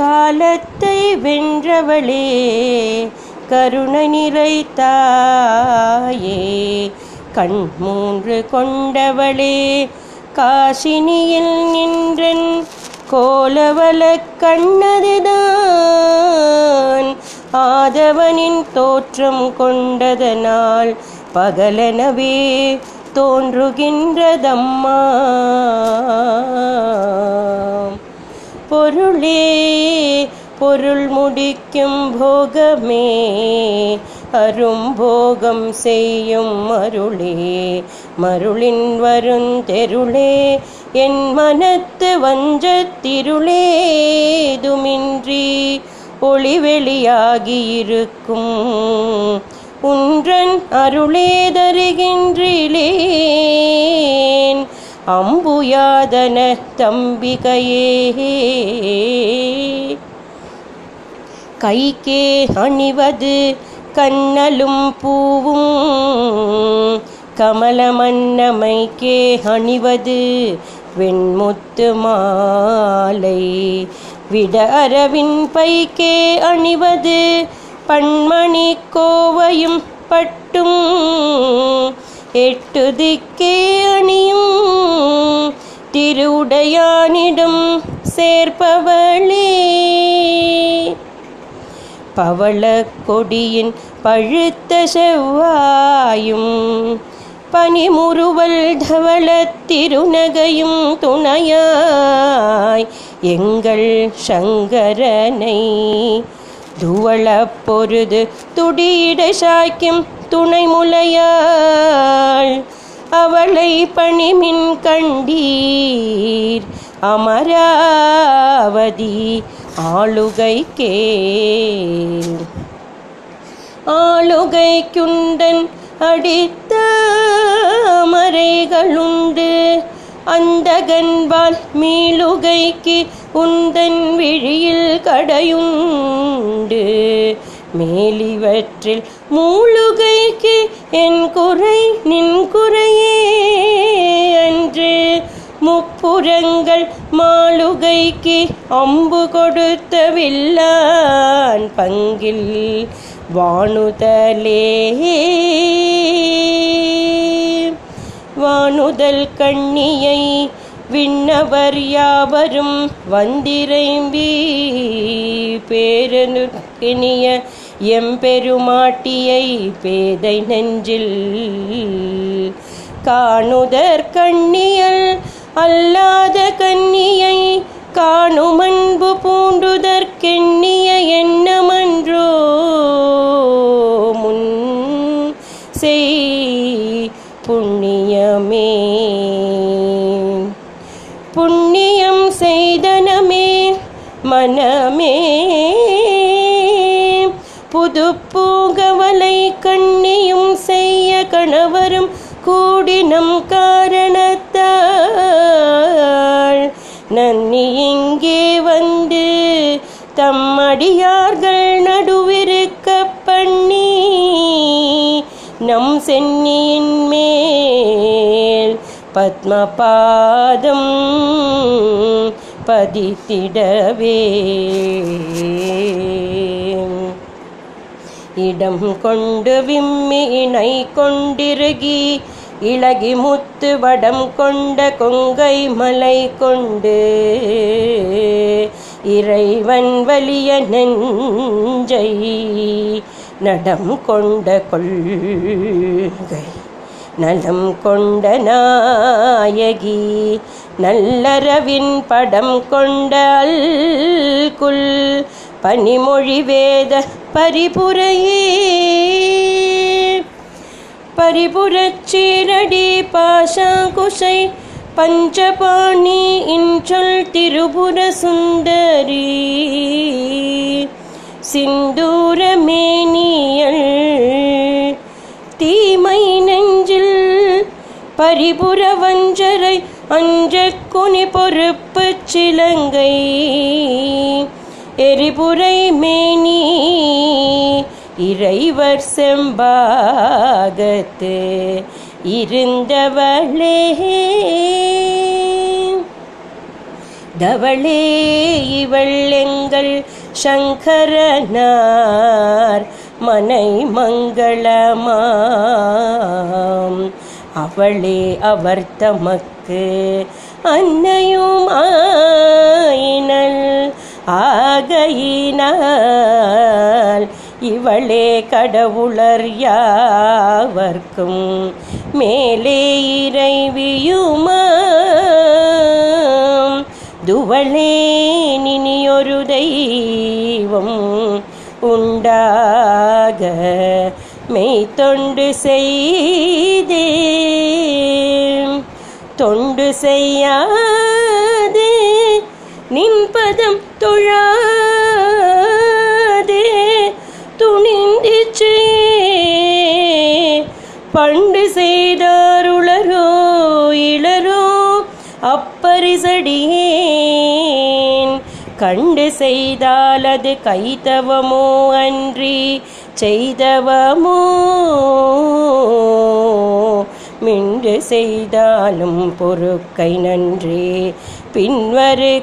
காலத்தை வென்றவளே கருணை நிறைத்தாயே கண் மூன்று கொண்டவளே காசினியில் நின்றன் கோலவல கண்ணதுதான். ஆதவனின் தோற்றம் கொண்டதனால் பகலனவே தோன்றுகின்றதம்மா. பொருளே பொருள் முடிக்கும் போகமே அரும்போகம் செய்யும் மருளே. மருளின் வருந்தெருளே என் மனத்து வஞ்ச திருளேதுமின்றி ஒளிவெளியாகியிருக்கும் உன்றன் அருளே தருகின்றிலேன் அம்புயாதன தம்பிகையே கைக்கே அணிவது கண்ணலும் பூவும் கமலமன்னமைக்கே அணிவது வெண்முத்து மாலை. விட அரவின் பைக்கே அணிவது பண்மணி கோவையும் பட்டும் எட்டு திக்கே அணியும் திருவுடையானிடம் சேர்ப்பவளே. பவள கொடியின் பழுத்த செவ்வாயும் பனிமுறுவல் தவள திருநகையும் துணையாய் எங்கள் சங்கரனை. துவள பொருது துடியிட சாய்க்கும் துணை முலையாள் அவளை பணிமின் கண்டீர். அமராவதி ஆளுகைக்கே ஆளுகை குண்டன் அடித்த மறைகளுண்டு. அந்தகன்பால் மீளுகைக்கு உந்தன் விழியில் கடையுண்டு. மேலிவற்றில் மூழுகைக்கு என் குறை மாளுகைக்கு அம்பு கொடுத்த வில்லான் பங்கில் வானுதலே. வானுதல் கண்ணியை விண்ணவர் யாவரும் வந்திரைம்பி பேரனுக்கினிய எம்பெருமாட்டியை பேதை நெஞ்சில் காணுதற் கண்ணியல் அல்லாத கண்ணியை காணும் அன்பு பூண்டுதற்கெண்ணிய எண்ணமன்றோ? முன் செய் புண்ணியமே. புண்ணியம் செய்தனமே மனமே. புது பூகவலை கண்ணியும் செய்ய கணவரும் கூடினம் கா அடியார்கள் நடுவிருக்க பண்ணி நம் சென்னியின் மேல் பத்மபாதம் பதித்திடவே. இடம் கொண்டு விம்மி இணை கொண்டிருகி இளகி முத்து வடம் கொண்ட கொங்கை மலை கொண்டு இறைவன் வலிய நெஞ்சை நடம் கொண்ட கொள்கை நலம் கொண்ட நாயகி நல்லறவின் படம் கொண்ட அல்குல் பனிமொழி வேத பரிபுரையே. பரிபுரச்சீரடி பாசா குசை பஞ்சபாணி இன்றொல் திருபுர சுந்தரி. சிந்தூரமேனியல் தீமை நெஞ்சில் பரிபுர வஞ்சரை அஞ்ச குனி பொறுப்பு சிலங்கை. எரிபுரை மேனி இறைவர் செம்பாகத்து இருந்தவளே. தவளே இவள் எங்கள் சங்கரனார். மனை மங்களமாம். அவளே அவர் தமக்கு அன்னையும் ஆயினல் ஆகையினால் இவளே கடவுளர் யாவர்க்கும் மேலே இறைவியுமா? துவளே நினியொரு தெய்வம் உண்டாக மெய் தொண்டு செய்தே தொண்டு செய்யாதே நின்பதம் தொழாதே துணிந்திச்சே பண்டு செய்தாருளரோ இளரோ பரிசடியேன் கண்டு செய்தால் அது கைத்தவமோ அன்றி செய்தவமோ? மின்று செய்தாலும் பொறுக்கை நன்றே பின்வருக்கையன்றே